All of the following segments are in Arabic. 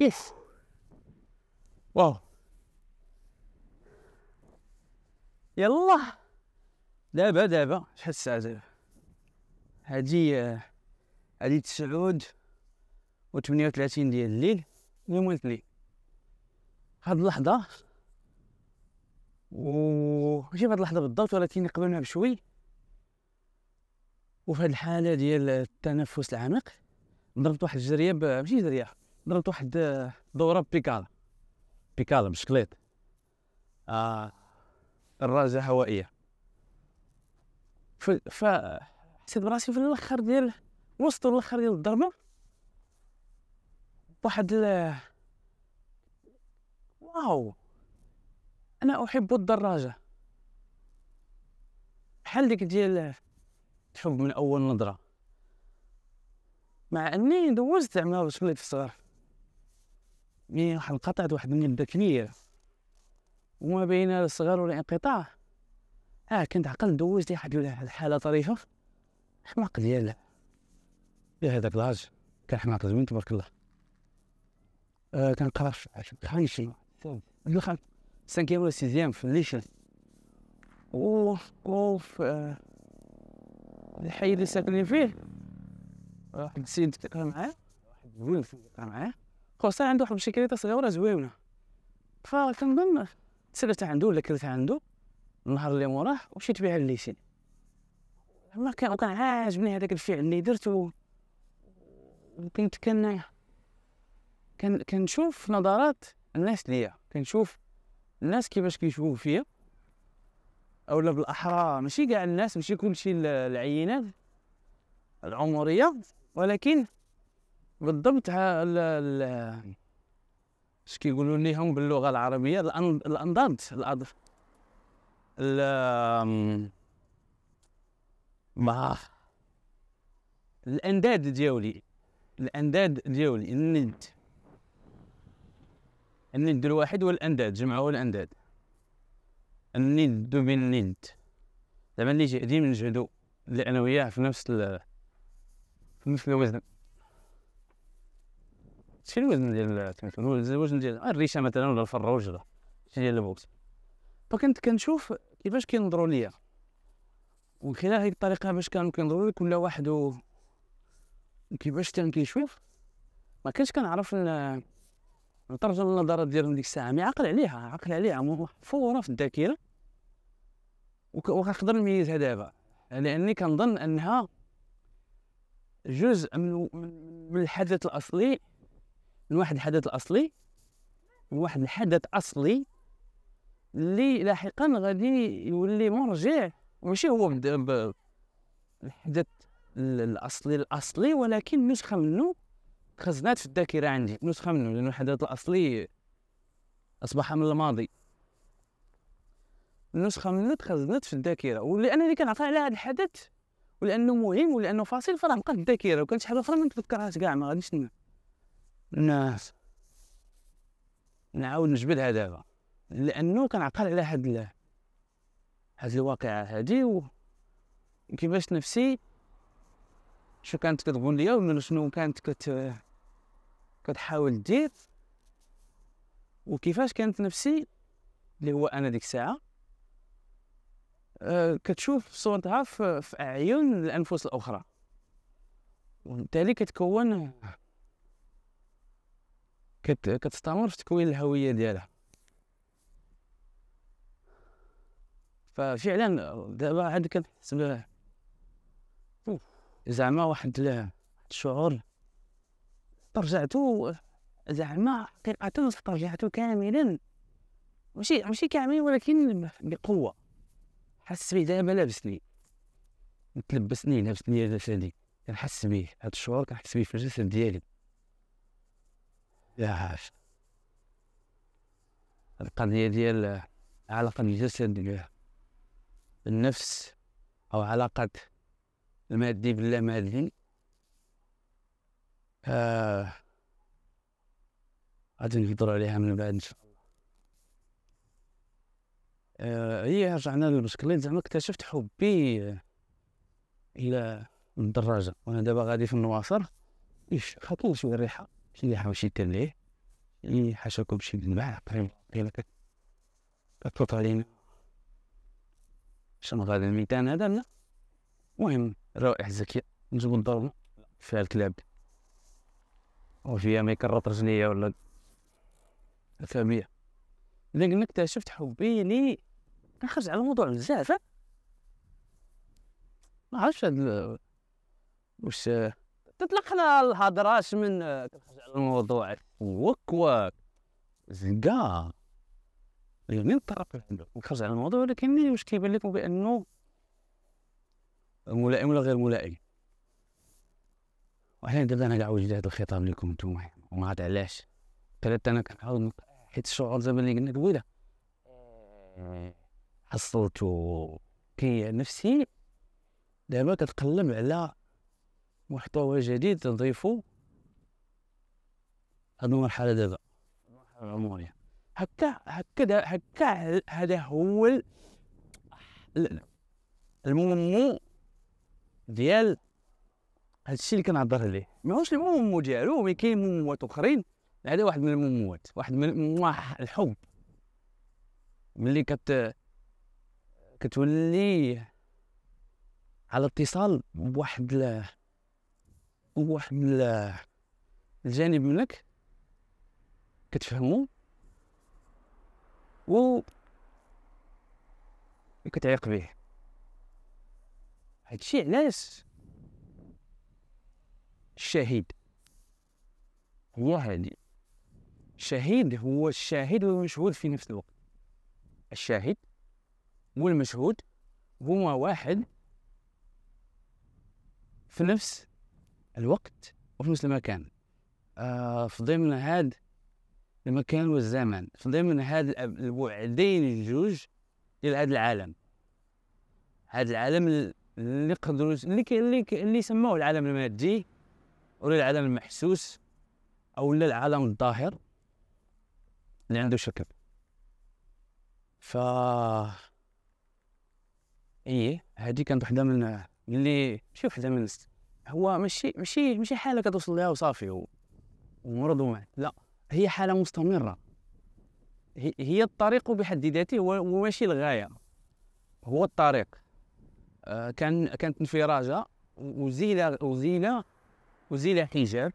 يس واو يلا دابا دابا. شحال الساعة دابا؟ هادي هادي تسعود و 38 ديال الليل يوم الاثنين هاد اللحظة؟ و ماشي في هاد اللحظة بالضبط ولكن قبل ما بشوي وفي هاد الحالة ديال التنفس العميق ضربت واحد الجرية. ماشي جرية. ضربت واحد آه، دورة بيكالا. بيكالا بشكليط آه الراجة هوائية. ف... ف حسيت براسي في الآخر ديال وسط الآخر ديال الضربة واحد ال... واو أنا أحب الدراجة. بحال ديك ديال الحب من أول نظرة. مع أني دوزت باش وليت في الصغر مي واحد انقطعت واحد المدة كبيرة وما بين الصغر والانقطاع آه كنت عقل دوزت واحد الحالة طريفة. حماق ديال ديال هذاك الهاج كان حماق زوين تبارك الله. آه كنقرا في الخامس الخامس سانكيام ولا سيزيام في الليشن و في آه، الحي اللي ساكنين فيه. واحد السيد كيقرا معاه. واحد زوين كيقرا معاه. خاصة عنده واحد البشكريطة صغيرة زوينة. فكنظن تسالت عنده ولا كلت عنده النهار اللي موراه ومشيت بها الليسين. ما كان كان عاجبني هذاك الفعل اللي درته. وكنت كان كان كنشوف نظرات الناس ليا. كنشوف الناس كيفاش كيشوفوا فيا. أولا بالاحرى ماشي كاع الناس ماشي كلشي العينات العمرية ولكن بالضبط. اش كيقولوا ليهم باللغة العربية؟ الانضاد الأض... ال ما الأنداد ديالي الأنداد ديالي الند. الند الواحد والأنداد جمعوا الانداد الند بالند زعما اللي جاهدين نجهدوا اللي أنا وياه في نفس ال... في نفس الوزن. شنو الوزن ديال الوزن ديال الريشة مثلا ولا الفرة ولا شنو ديال البوكس. فكنت كنشوف كيفاش كينظروا ليا. ومن خلال هذه الطريقة باش كانوا كينظروا لي كل واحد و كيفاش كان كيشوف. ما كانش كنعرف نترجم النظرات ديالهم ديك الساعة مي عقل عليها عقل عليها مفوره في الذاكرة. وكنقدر نميزها دابا. لأني كنظن أنها جزء من من الحدث الأصلي من واحد الحدث الأصلي من واحد الحدث أصلي اللي لاحقا غادي يولي مرجع. ماشي هو الحدث الأصلي الأصلي ولكن نسخة منه خزنات في الذاكرة عندي. نسخة منه لأنه الحدث الأصلي أصبح من الماضي. النسخه منه تخزنت في الذاكرة ولأنني كنعقل على هذا الحدث ولأنه مهم ولأنه فاصل فراه بقى في الذاكرة وكانت شي حاجة أخرى ما نتذكرهاش كاع ما غاديش الناس نعاود نجبدها دابا. لأنه كنعقل على هاد هاد الواقعة هادي وكيفاش نفسي شو كانت كتقول لي ولا شنو كانت كت كتحاول دير وكيفاش كانت نفسي اللي هو أنا ديك الساعة. أه كتشوف صورتها في أعين الأنفس الأخرى. وبالتالي كتكون كت... كتستمر في تكوين الهوية ديالها. ففعلا دابا عاد كنحس زعما واحد الشعور استرجعتو زعما حقيقة استرجعتو كاملا. ماشي ماشي كامل ولكن بقوة. حس بيه دابا لابسني. متلبسني لابسني جسدي كنحس بيه. هاد الشعور كنحس بيه في الجسد ديالي. يا القضية ديال علاقة الجسد بالنفس أو علاقة المادي باللامادي آه غادي نهضروا عليها من بعد إن شاء الله. آه هي رجعنا للبسكليت زعما اكتشفت حبي إلى الدراجه وأنا دابا غادي في النواصر. إيش؟ خاطر شوية الريحة. شي ماشي ليه إيه حاشاكم شي البارح قيل كتفوت علينا شنو غادي الميدان هذا لا. المهم روائح زكية نجيبو نضربو فيها الكلاب. وفيها ما يكرط رجليا ولا فهمية إذا اكتشفت حبي لي كنخرج على الموضوع بزاف ما عرفتش هاد واش تطلقنا الهضراش من كنخرج على الموضوع. وك وك. زكا يعني الطرف نخرج على الموضوع ولكن واش كيبان لكم بأنه ملائم ولا غير ملائم؟ وحنا دابا أنا كاع وجدت هذا الخطاب لكم نتوما. وما عاد علاش؟ قلت أنا كنعاود حيت الشعور زعما اللي قلنا قبيلة. حصلتو كي نفسي دابا كتقلب على محتوى جديد تضيفو هاد المرحلة دابا. المرحلة العمرية هكا هكا هكا هذا هو المنمو ديال هادشي اللي كنهضر عليه. ماهوش المنمو ديالو مي كاين منموات أخرين. هذا واحد من المنموات واحد من الحب. ملي كت كتولي على اتصال بواحد ل... الجانب منك كتفهمو و كتعيق به هادشي علاش الشهيد هو هادي. الشهيد هو الشاهد والمشهود في نفس الوقت. الشاهد والمشهود هما واحد في نفس الوقت وفي نفس المكان. آه في ضمن هذا المكان والزمان في ضمن هذا البعدين الجوج ديال هذا العالم. هذا العالم اللي نقدروا اللي اللي اللي سموه العالم المادي ولا العالم المحسوس أو لا العالم الظاهر اللي عنده شكل. ف إيه هذه كانت وحدة من اللي ماشي وحده من هو ماشي ماشي ماشي حاله كتوصل لها وصافي ومرض لا هي حالة مستمرة. هي الطريق بحد ذاته هو ماشي الغايه هو الطريق. آه كان كانت انفراجة وزيل وزيل وزيل حجاب.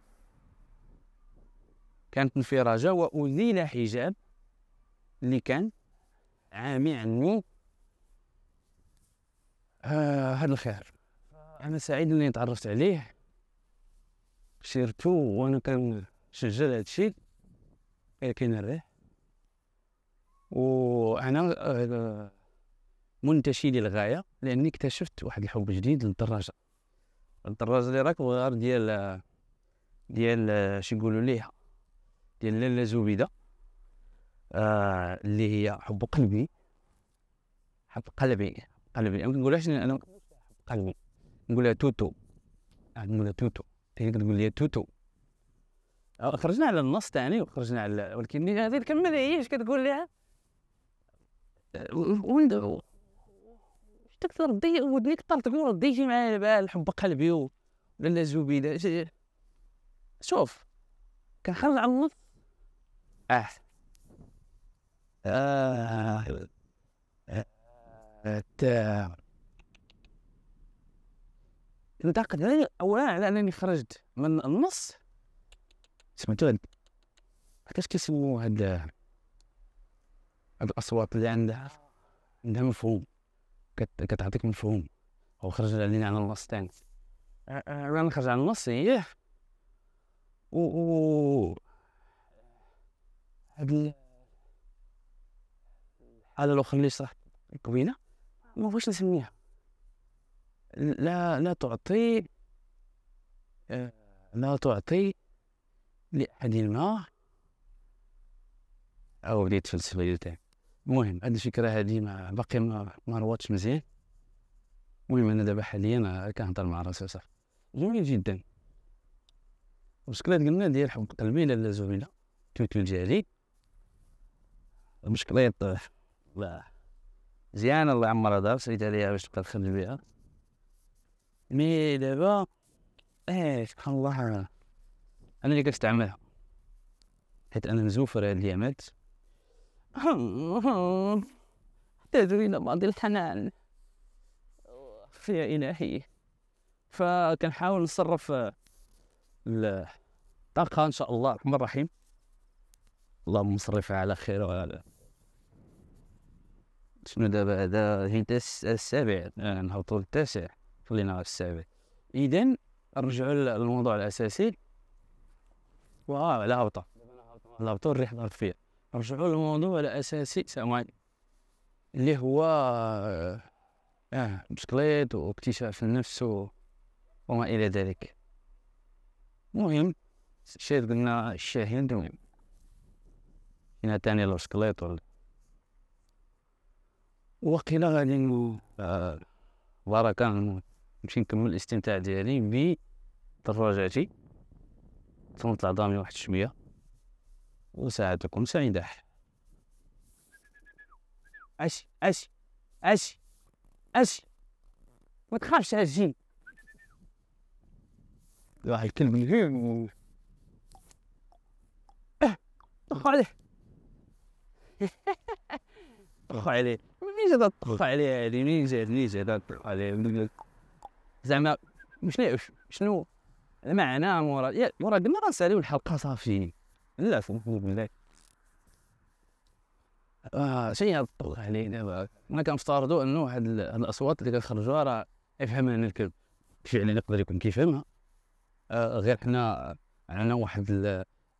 كانت انفراجة وازيل حجاب اللي كان عامي عني آه هذا الخير أنا سعيد إني تعرفت عليه. سيرتو وأنا كنشجع هذا الشيء. كاين الريح. وأنا آه، منتشي للغاية لأني اكتشفت واحد الحب جديد للدراجة. الدراجة اللي راك غير ديال ديال شي يقولوا ليها ديال لاله زبيدة. آه اللي هي حب قلبي. حب قلبي قلبي. ما كنقولهاش أنا حب قلبي. نقولها توتو. نقولها توتو. تاني كتقول لي توتو. خرجنا على النص تاني وخرجنا على ولكن هذه الكلمة هي اش كتقول لها وين تكثر ردي ودني كثر تقول رديتي معايا بال الحب قلبي ولا زبيده شوف كنخرج على النص. آه. آه. آه. نعتقد اولا على أنني خرجت من النص. سمعتو هاد كيفاش كيسمو هاد هاد الأصوات اللي عندها؟ عندها مفهوم. كت... كتعطيك مفهوم. أو خرج علينا على النص تاني أنا نخرج على النص إيه. و, و... هاد الحالة الأخرى اللي صراحة كوينة؟ ما بغيتش نسميها. لا لا تعطي آه، لا تعطي لأحد ما أو بديت فلسفة تاني المهم هاد الفكرة هادي ما باقي ما ما رواتش مزيان. المهم أنا دابا حاليا كنهضر مع راسي صافي. جميل جدا. المشكلة قلنا ديال حب قلبي لالا زميلة تويت الجالي المشكلة لا مزيان الله يعمرها دار سيت عليها باش تبقى تخدم بها. مي دابا إيه سبحان الله. أنا اللي كنستعملها حيت أنا مزوفر هاد الايامات احتاج إلى بعض الحنان. يا إلهي. فكنحاول نصرف الطاقة إن شاء الله الرحمن الرحيم. اللهم مصرفها على خير وعلى. شنو دابا؟ هذا السابع. آه، نهبطو للتاسع خلينا على السابع اذا نرجعوا للموضوع الأساسي. وآه على هبطه هبطوا الريح ضرب فيها. نرجعوا للموضوع الأساسي. سامعني اللي هو آه بسكليت واكتشاف النفس. وما إلى ذلك. المهم الشيء قلنا الشاهد. المهم هنا تاني البسكليت ولا وقيلا غادي آه بركة نمشي نكمل الاستمتاع ديالي بدراجاتي. تنطلع ضامي واحد شوية وساعدكم سعيدة. اش اش اش اش ما تخافش أجي واحد الكلب الهيم أه طخ عليه. طخ عليه. منين جات طخ عليه هادي منين جات منين جات طخ عليه. زعما شنو شنو؟ المعنى مورا مورا قلنا غنساليو الحلقة صافي. لا فهمتني بالله آه شي الطلع عليه دابا ما كنفترضوا إنه واحد الأصوات اللي كتخرجوها راه يفهمها الكلب فعلا يقدر يكون كيفهمها آه غير حنا عندنا واحد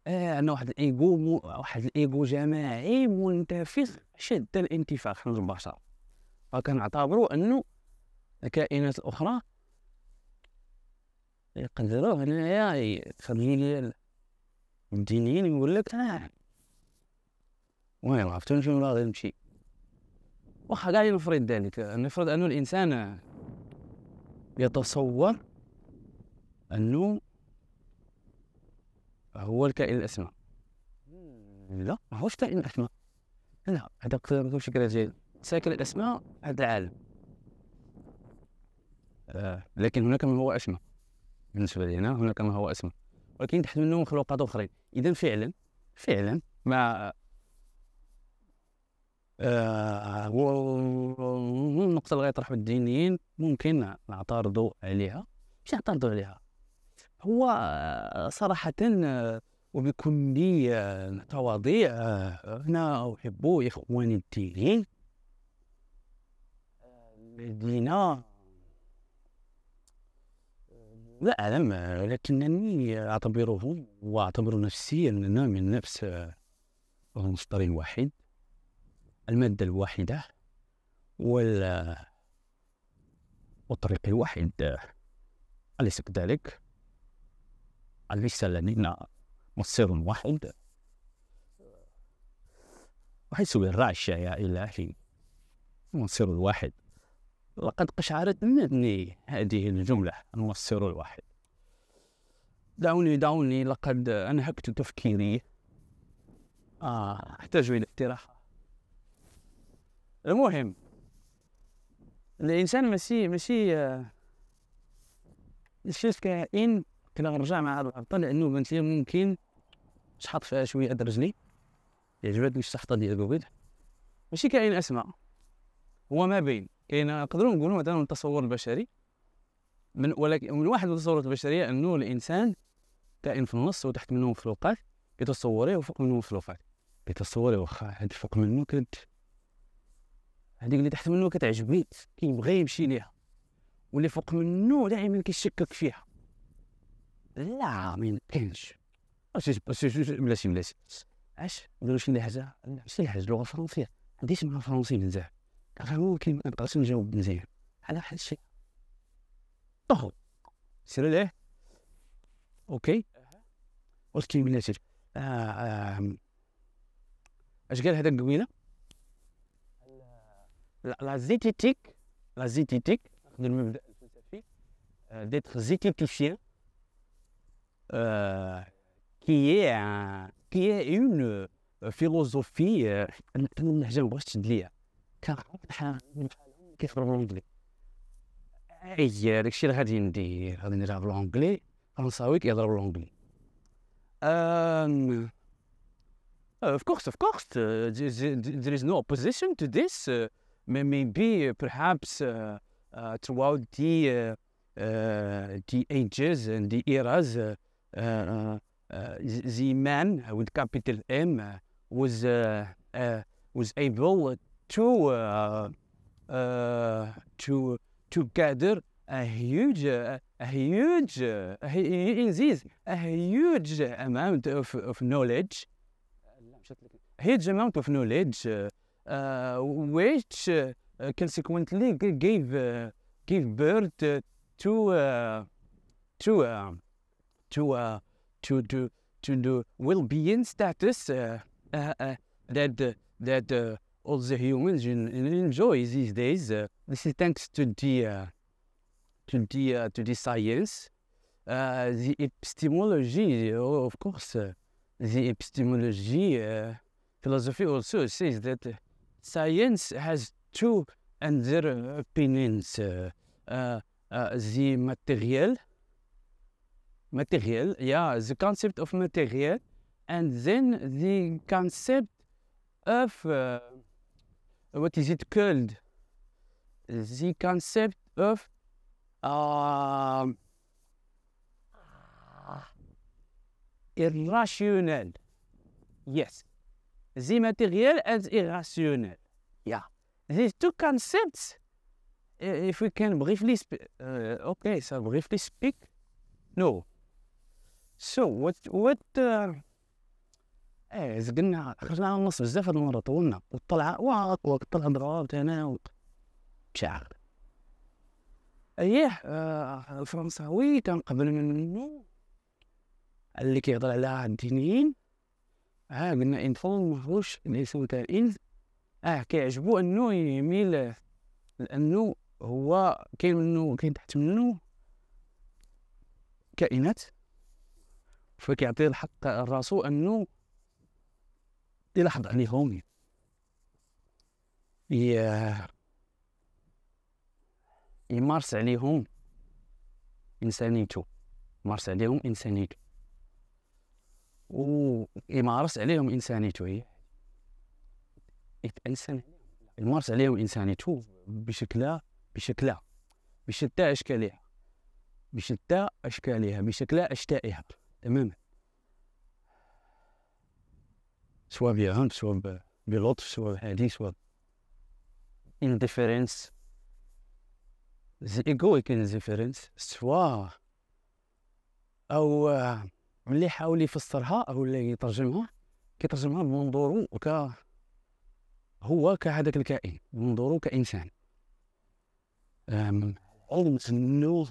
آه عندنا واحد الإيجو واحد الإيجو جماعي منتفخ شد الانتفاخ من البشر. فكنعتبروا إنه الكائنات الاخرى يقدروا هنايا تخلي الدينيين يقول لك آه. المهم عرفتوا فين غادي نمشي؟ واخا كاع نفرض ذلك. نفرض أن الإنسان يتصور أنه هو الكائن الأسمى. لا ما هوش كائن الأسمى. لا هذا ما فكرة جيد. ساكن الأسمى هذا العالم. آه. لكن هناك من هو أسمى. بالنسبة لي أنا هناك من هو أسمى ولكن تحت منه مخلوقات أخرين. إذا فعلا فعلا مع آه النقطة اللي غيطرحوا الدينيين ممكن نعترضوا عليها. مش نعترضوا عليها. هو صراحة وبكل تواضيع أنا أحب إخواني الدينيين. الذين لا أعلم لكنني أعتبرهم وأعتبر نفسي أننا من نفس المصدر واحد المادة الواحدة وال والطريق الواحد أليس كذلك؟ أليس لدينا مصير واحد؟ وحيث الرعشة يا إلهي المصير الواحد لقد قشعرت مني هذه الجملة المصير الواحد. دعوني دعوني لقد أنهكت تفكيري. آه أحتاج إلى استراحة المهم الإنسان ماشي ماشي ماشي كائن كنا نرجع مع هذا الهبطه لأنه بانت لي ممكن شحط فيها شوية د رجلي. عجبتني الشحطة ديال كوفيد ماشي كائن اسمى هو ما بين. كاين نقدروا نقولوا مثلا التصور البشري. من ولكن من واحد التصورات البشرية أنه الإنسان كائن في النص وتحت منه مخلوقات كيتصوريه وفوق منه مخلوقات. كيتصوري واخا هاد فوق منه كنت هذيك اللي تحت منه كتعجبني كيبغي يمشي ليها. واللي فوق منه دائما كيشكك فيها. لا ما يمكنش. بلاتي بلاتي. أش؟ نديرو شي حاجة شي حاجة لغة فرنسية. عنديش مع فرنسي بزاف. ممكن ما نقدرش نجاوب مزيان. على واحد الشيء. طهو. سير ليه أوكي. كاين بلاتي اش قال هذاك قبيله la zététique, la zététique, euh, d'être zététicien, euh, qui est un, qui est une philosophie نحجه ما بغيتش تشد ليا كيهضروا بالانجلي اي داكشي اللي غادي ندير غادي نديرها بالانجلي فرنساوي كيهضر بالانجلي of course, of course, uh, there, there- there is no opposition to this. Uh, may- maybe uh, perhaps uh, uh, throughout the uh, uh, the ages and the eras, uh, uh, uh, uh, the the man with capital M uh, was uh, uh, was able to uh, uh, to to gather a huge a huge in this a huge amount of, of knowledge huge amount of knowledge uh, which uh, consequently gave uh, gave birth to to to uh, to to to the well-being status uh, uh, that that all the humans en- en- enjoy these days. Uh, this is thanks to the uh, to the uh, to the science, uh, the epistemology, of course. Uh, the epistemology uh, philosophy also says that science has two opinions. Uh, uh, uh, the material, material, yeah, the concept of material, and then the concept of uh, what is it called? The concept of um, irrational. Yes. The material and irrational. Yeah. These two concepts, if we can briefly uh, okay, so briefly speak, no. So what what uh, إيه زقنا خرجنا على النص بزاف هاد المرة طولنا والطلعة واق الطلعة ضربت أنا و- مش عارف. إيه آه الفرنساوي كان قبل منه اللي كيهضر على الدينيين. آه قلنا انفون ماهوش ليسوا كائن آه كيعجبو انه يميل لأنه هو كاين منه كاين تحت منه كائنات. فكيعطي الحق راسو انه يلاحظ عليهم يمارس عليهم انسانيته يمارس عليهم انسانيته ويمارس عليهم انسانيته هي يتأنسن يمارس عليهم انسانيته بشكل بشكل بشتى اشكالها بشتى اشكالها بشكل أشتائها. تماما سواء بعنف سواء بلطف سواء بهادي سواء indifference the egoic indifference سواء أو ملي حاول يفسرها أو اللي يترجمها كيترجمها بمنظوره ك هو كهذاك الكائن بمنظوره كانسان علم انه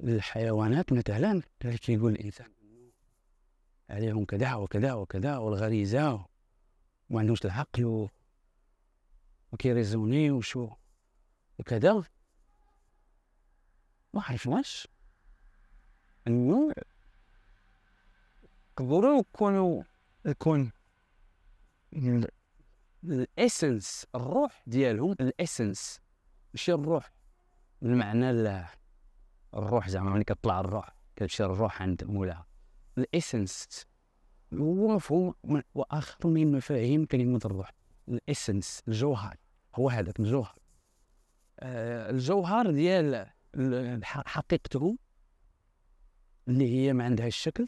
الحيوانات مثلا كيقول الانسان عليهم كذا وكذا وكذا والغريزة وما عندهمش العقل و... وكي raisonner وشو وكذا. ما عرفناش انه يقدروا يكونوا يكون ال- l'essence الروح ديالهم l'essence ماشي الروح بالمعنى ال- الروح زعما ملي كطلع الروح كتمشي الروح عند مولاها. الاسنس هو مفهوم واخر من مفاهيم كلمة الروح. الاسنس الجوهر. هو هذاك الجوهر. آه الجوهر ديال حقيقته اللي هي ما عندها الشكل.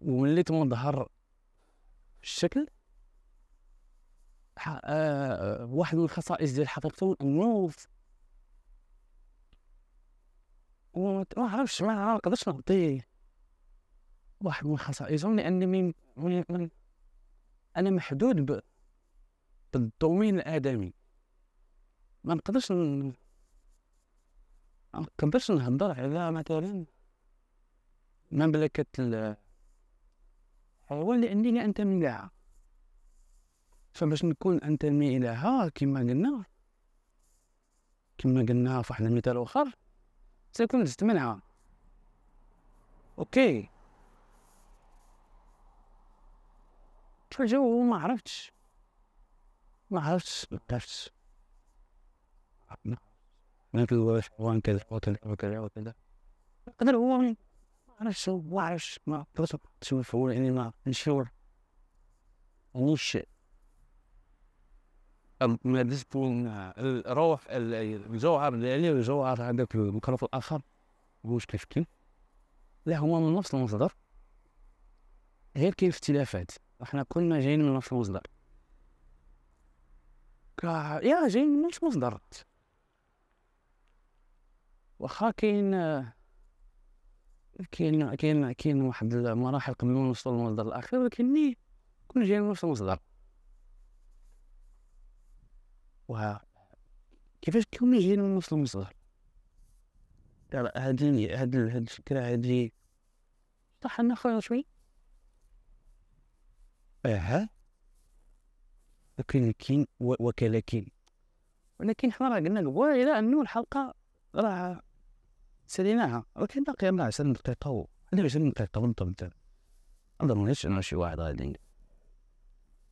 وملي تظهر الشكل. آه واحد من الخصائص ديال حقيقته انه وما ما عرفتش ما نقدرش نعطي واحد من خصائصهم من أنا محدود ب... بالدومين الآدمي. ما نقدرش ن... ما نقدرش نهضر على مثلا مملكة ال- الحيوان لأني لا أنتمي لها فباش نكون أنتمي إليها كما قلنا كما قلنا في واحد المثال آخر. سيكون جزء منها أوكي فالجو ما عرفتش ما عرفتش ما عرفتش ما هو حيوان كذا وكذا وكذا وكذا يقدر هو ما شو ما أعرفش ما شو نفول يعني ما نشور نيش ما تكون الروح الجوهر اللي والجوهر هذاك المكرف الآخر واش كيف كيف لا هما من نفس المصدر. غير كاين اختلافات. إحنا كلنا جايين من نفس المصدر. كا يا جايين من نفس المصدر. واخا كاين كاين كاين كاين واحد المراحل قبل ما نوصل للمصدر الاخير ولكني كنا جايين من نفس المصدر. و كيفاش كنا جايين من نفس المصدر هادي هاد هاد الفكرة هادي. صح ناخذ شوي. أها. لكن كاين وكلكن ولكن حنا راه قلنا قبيله أنه الحلقة راه ساليناها ولكن باقي راه 20 دقيقة و 20 دقيقة بالضبط ما نظنش إنه شي واحد غادي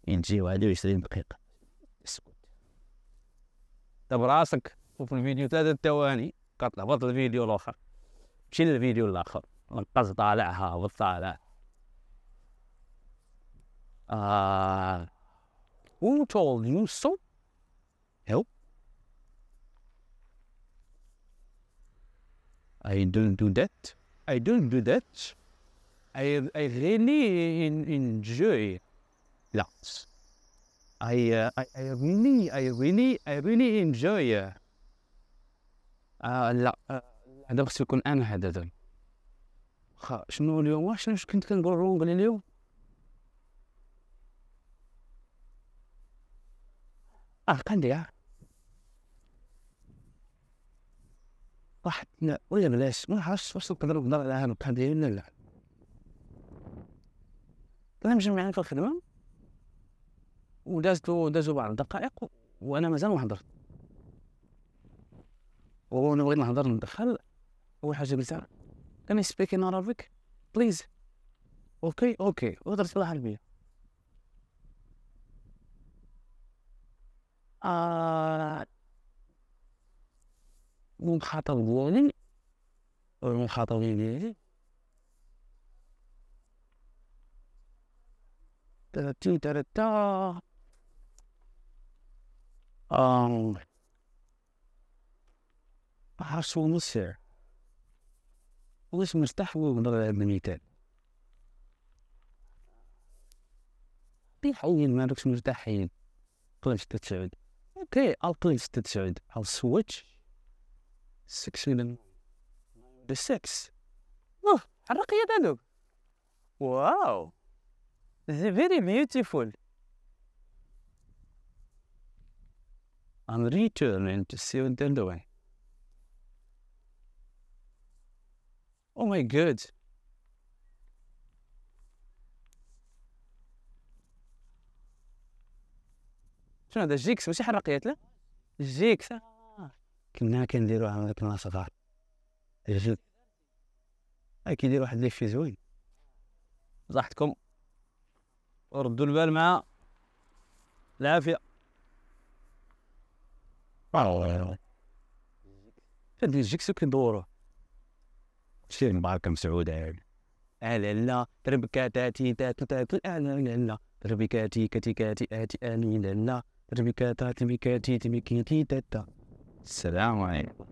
يجي واحد وعشرين دقيقة. اسكت دابا راسك شوف الفيديو ثلاثة ثواني هبط الفيديو الآخر. مشي للفيديو الآخر نقص طالعها هبط طالع آه. Who told you so? Help. I don't do that. I don't do that. I I really enjoy. That I uh, I I really I really I really enjoy uh, آه لا آه هذا خصو يكون أنا هذا خا شنو اليوم؟ واش شنو كنت كنقول قال اليوم. آه قندي واحد لا ولا بلاش. ما عرفتش واش نقدر نهضر على هاد القضية ولا لا كنا مجمعين في الخدمة. ودازتو دازو بعض الدقائق وأنا مازال ما هضرت وأنا بغيت نهضر ندخل أول حاجة قلتها can speak in Arabic please okay okay وهضرت بالعربيه عربيه آه المخاطب ديالي المخاطبين ديالي تلاتين تلاتة. آه عرفت شو نصير واش مرتاح ونهضر على هذا المثال حين ما راكش مرتاحين قلت تتسعد أوكي please تتسعد I'll switch. Six in the six. اوه الرقية هذوك واو very beautiful. I'm returning to see what they're doing Oh my god. شنو هذا جيكس؟ ماشي حرقيات لا جيكس. كنا كنديروها ملي كنا صغار هاي كيدير واحد لي في زوين. صحتكم. ردوا البال مع العافية هاد الجيكس كندوروه شتي مبارك مسعود يعني لا لا تربكاتاتي تاتي تاتي لا تربكاتي كاتي كاتي اتي اني لا تربكاتاتي بكاتي تبكيتي تاتا السلام عليكم